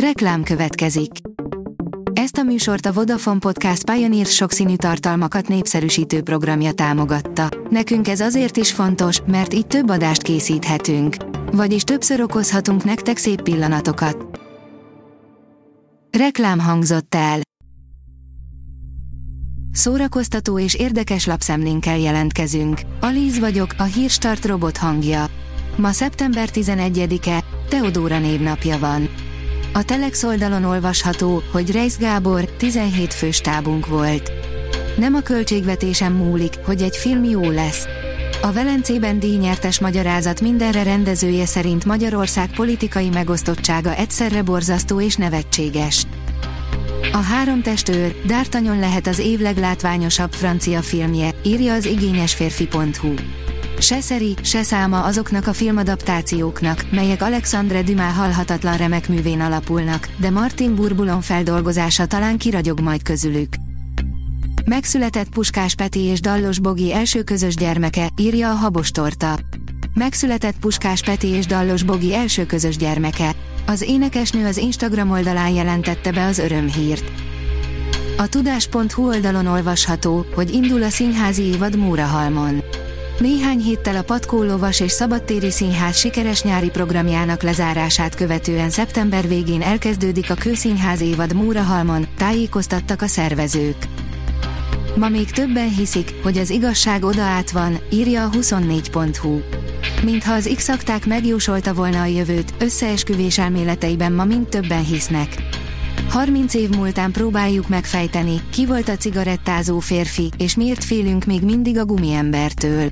Reklám következik. Ezt a műsort a Vodafone Podcast Pioneer sokszínű tartalmakat népszerűsítő programja támogatta. Nekünk ez azért is fontos, mert így több adást készíthetünk. Vagyis többször okozhatunk nektek szép pillanatokat. Reklám hangzott el. Szórakoztató és érdekes lapszemlénkkel jelentkezünk. Alíz vagyok, a hírstart robot hangja. Ma szeptember 11-e, Teodóra névnapja van. A Telex oldalon olvasható, hogy Reis Gábor 17 fős tábunk volt. Nem a költségvetésem múlik, hogy egy film jó lesz. A Velencében díjnyertes magyarázat mindenre rendezője szerint Magyarország politikai megosztottsága egyszerre borzasztó és nevetséges. A három testőr, D'Artagnan lehet az év leglátványosabb francia filmje, írja az igényesférfi.hu. Se szeri, se száma azoknak a filmadaptációknak, melyek Alexandre Dumas halhatatlan remek művén alapulnak, de Martin Burbulon feldolgozása talán kiragyog majd közülük. Megszületett Puskás Peti és Dallos Bogi első közös gyermeke, írja a Habostorta. Megszületett Puskás Peti és Dallos Bogi első közös gyermeke. Az énekesnő az Instagram oldalán jelentette be az örömhírt. A tudás.hu oldalon olvasható, hogy indul a színházi évad Múrahalmon. Néhány héttel a Patkó Lovas és Szabadtéri Színház sikeres nyári programjának lezárását követően szeptember végén elkezdődik a Kőszínház évad Múrahalmon, tájékoztattak a szervezők. Ma még többen hiszik, hogy az igazság oda át van, írja a 24.hu. Mintha az x megjósolta volna a jövőt, összeesküvés elméleteiben ma mind többen hisznek. 30 év múltán próbáljuk megfejteni, ki volt a cigarettázó férfi, és miért félünk még mindig a gumiembertől.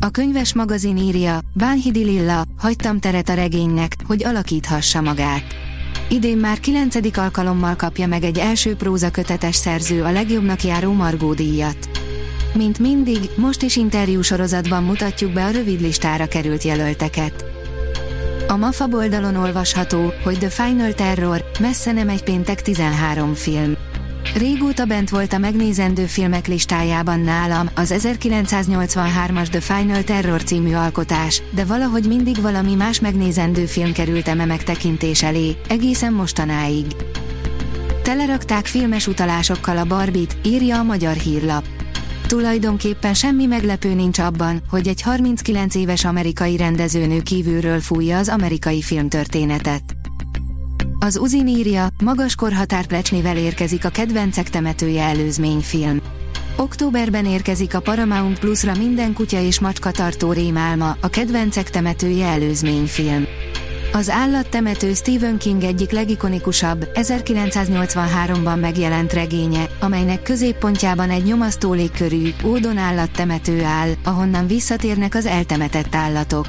A könyves magazin írja, Bánhidi Lilla, hagytam teret a regénynek, hogy alakíthassa magát. Idén már kilencedik alkalommal kapja meg egy első prózakötetes szerző a legjobbnak járó Margó díjat. Mint mindig, most is interjú sorozatban mutatjuk be a rövid listára került jelölteket. A MAFA oldalon olvasható, hogy The Final Terror, messze nem egy péntek 13 film. Régóta bent volt a megnézendő filmek listájában nálam az 1983-as The Final Terror című alkotás, de valahogy mindig valami más megnézendő film került eme megtekintés elé, egészen mostanáig. Telerakták filmes utalásokkal a Barbit, írja a magyar hírlap. Tulajdonképpen semmi meglepő nincs abban, hogy egy 39 éves amerikai rendezőnő kívülről fújja az amerikai filmtörténetet. Az Uzin írja, magas korhatárplecsnivel érkezik a kedvencek temetője előzményfilm. Októberben érkezik a Paramount Plus-ra minden kutya és macska tartó rémálma, a kedvencek temetője előzményfilm. Az állattemető Stephen King egyik legikonikusabb, 1983-ban megjelent regénye, amelynek középpontjában egy nyomasztó légkörű, ódon állattemető áll, ahonnan visszatérnek az eltemetett állatok.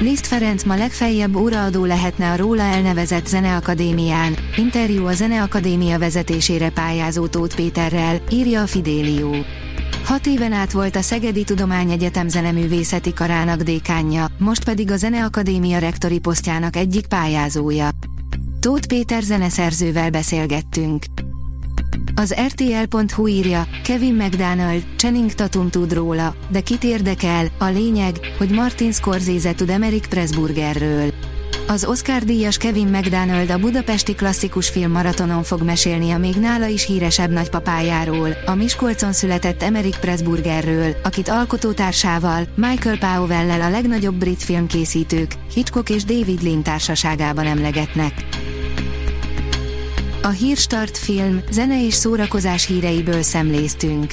Liszt Ferenc ma legfeljebb óraadó lehetne a róla elnevezett Zeneakadémián, interjú a Zeneakadémia vezetésére pályázó Tóth Péterrel, írja a Fidélió. Hat éven át volt a Szegedi Tudományegyetem zeneművészeti karának dékánja, most pedig a Zeneakadémia rektori posztjának egyik pályázója. Tóth Péter zeneszerzővel beszélgettünk. Az RTL.hu írja, Kevin McDonald, Channing Tatum tud róla, de kit érdekel, a lényeg, hogy Martin Scorsese tud Emerick Pressburgerről. Az Oscar-díjas Kevin McDonald a budapesti klasszikus film maratonon fog mesélni a még nála is híresebb nagypapájáról, a Miskolcon született Emerick Pressburgerről, akit alkotótársával, Michael Powell-lel a legnagyobb brit filmkészítők, Hitchcock és David Lean társaságában emlegetnek. A Hírstart film, zene és szórakozás híreiből szemléztünk.